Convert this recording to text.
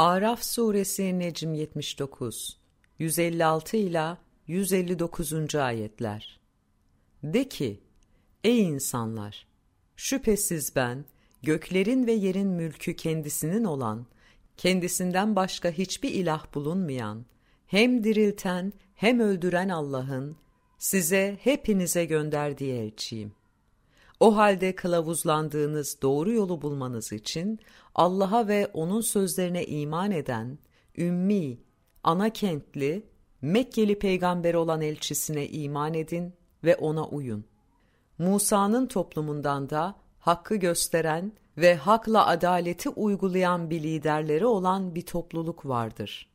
Araf suresi Necm 79 156 ila 159. ayetler. De ki: Ey insanlar, şüphesiz ben göklerin ve yerin mülkü kendisinin olan, kendisinden başka hiçbir ilah bulunmayan, hem dirilten hem öldüren Allah'ın size hepinize gönderdiği elçiyim. O halde kılavuzlandığınız doğru yolu bulmanız için Allah'a ve O'nun sözlerine iman eden, ümmi, ana kentli, Mekkeli peygamber olan elçisine iman edin ve ona uyun. Musa'nın toplumundan da hakkı gösteren ve hakla adaleti uygulayan bir liderleri olan bir topluluk vardır.